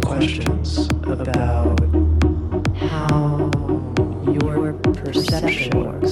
questions about how your perception works.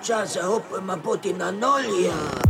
Нет, тільки час опима поти на ноль It's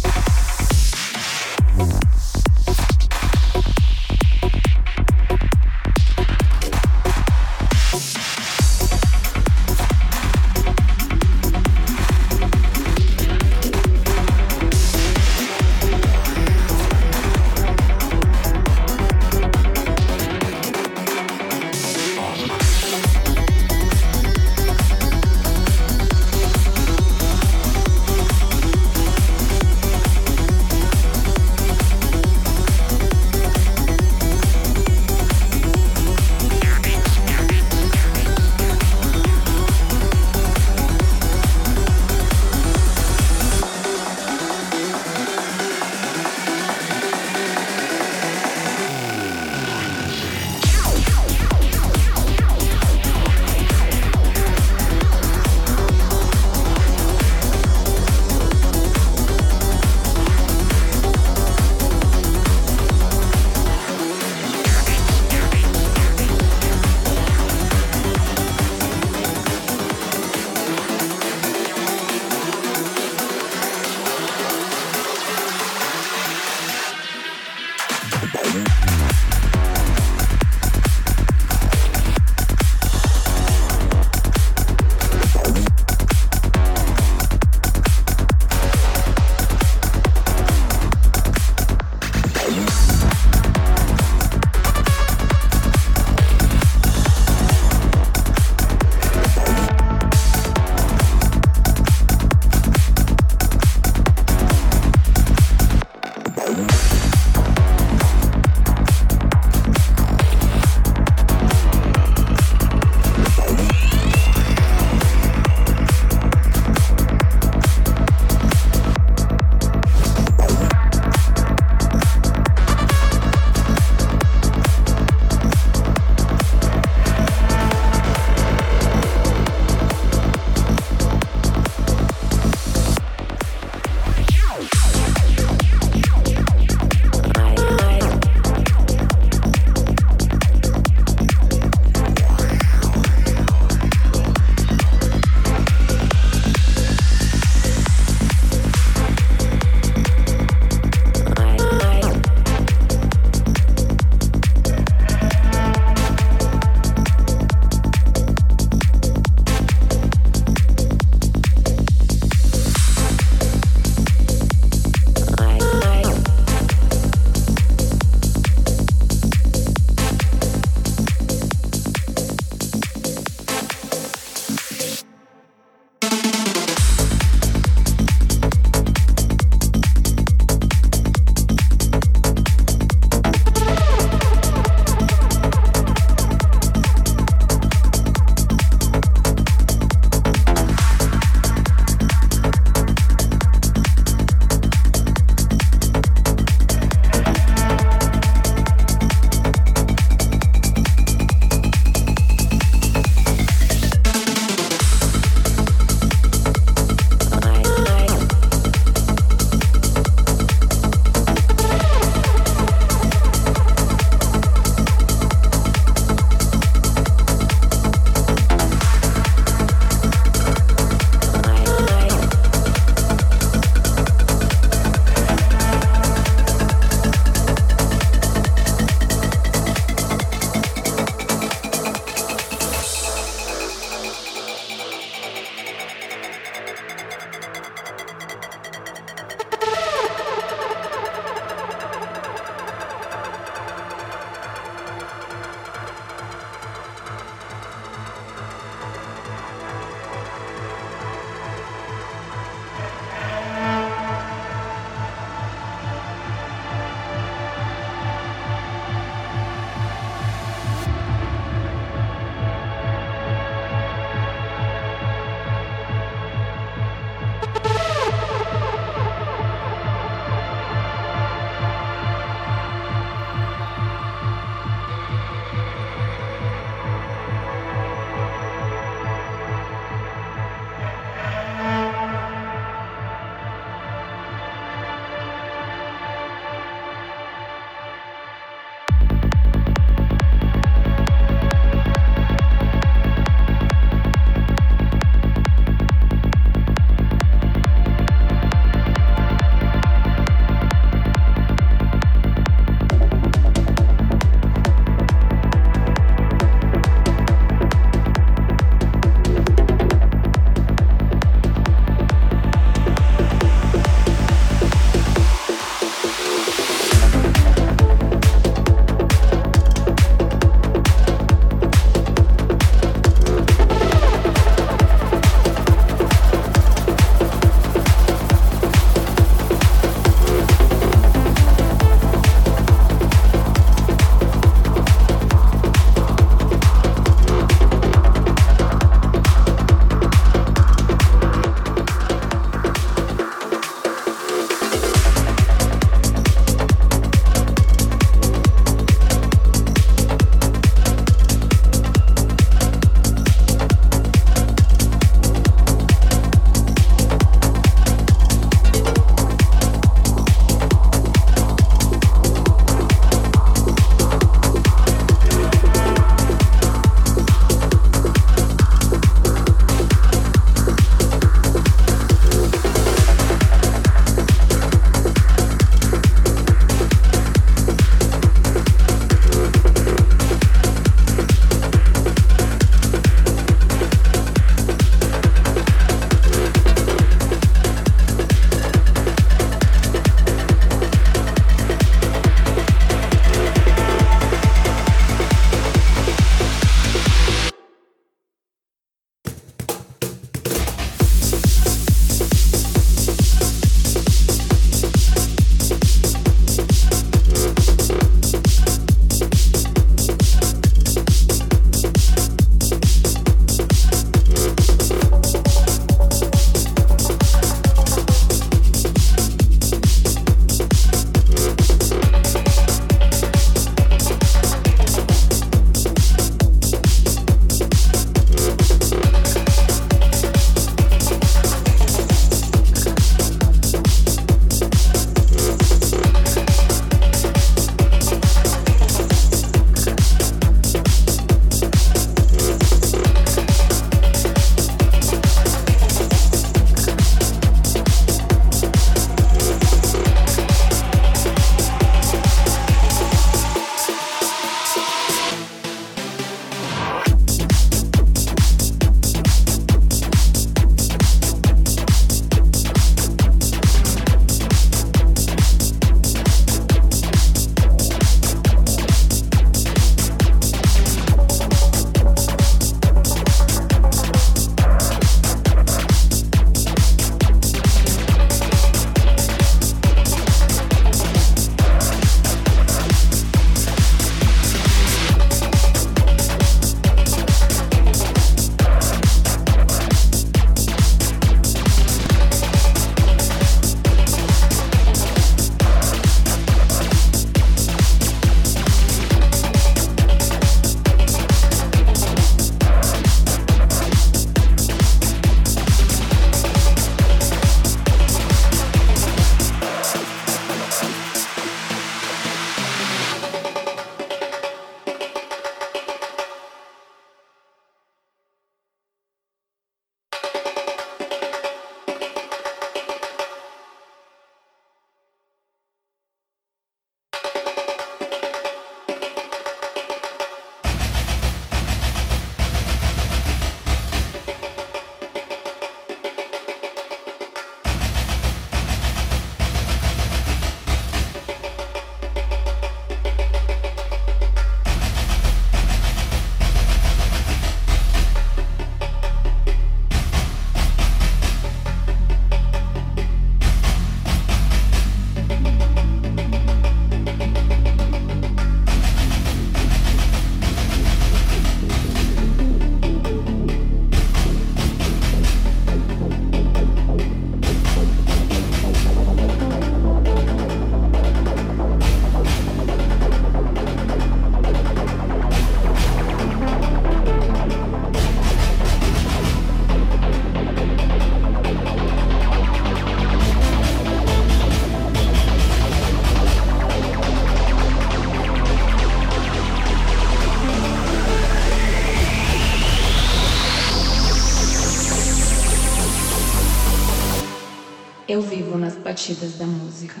Batidas da música.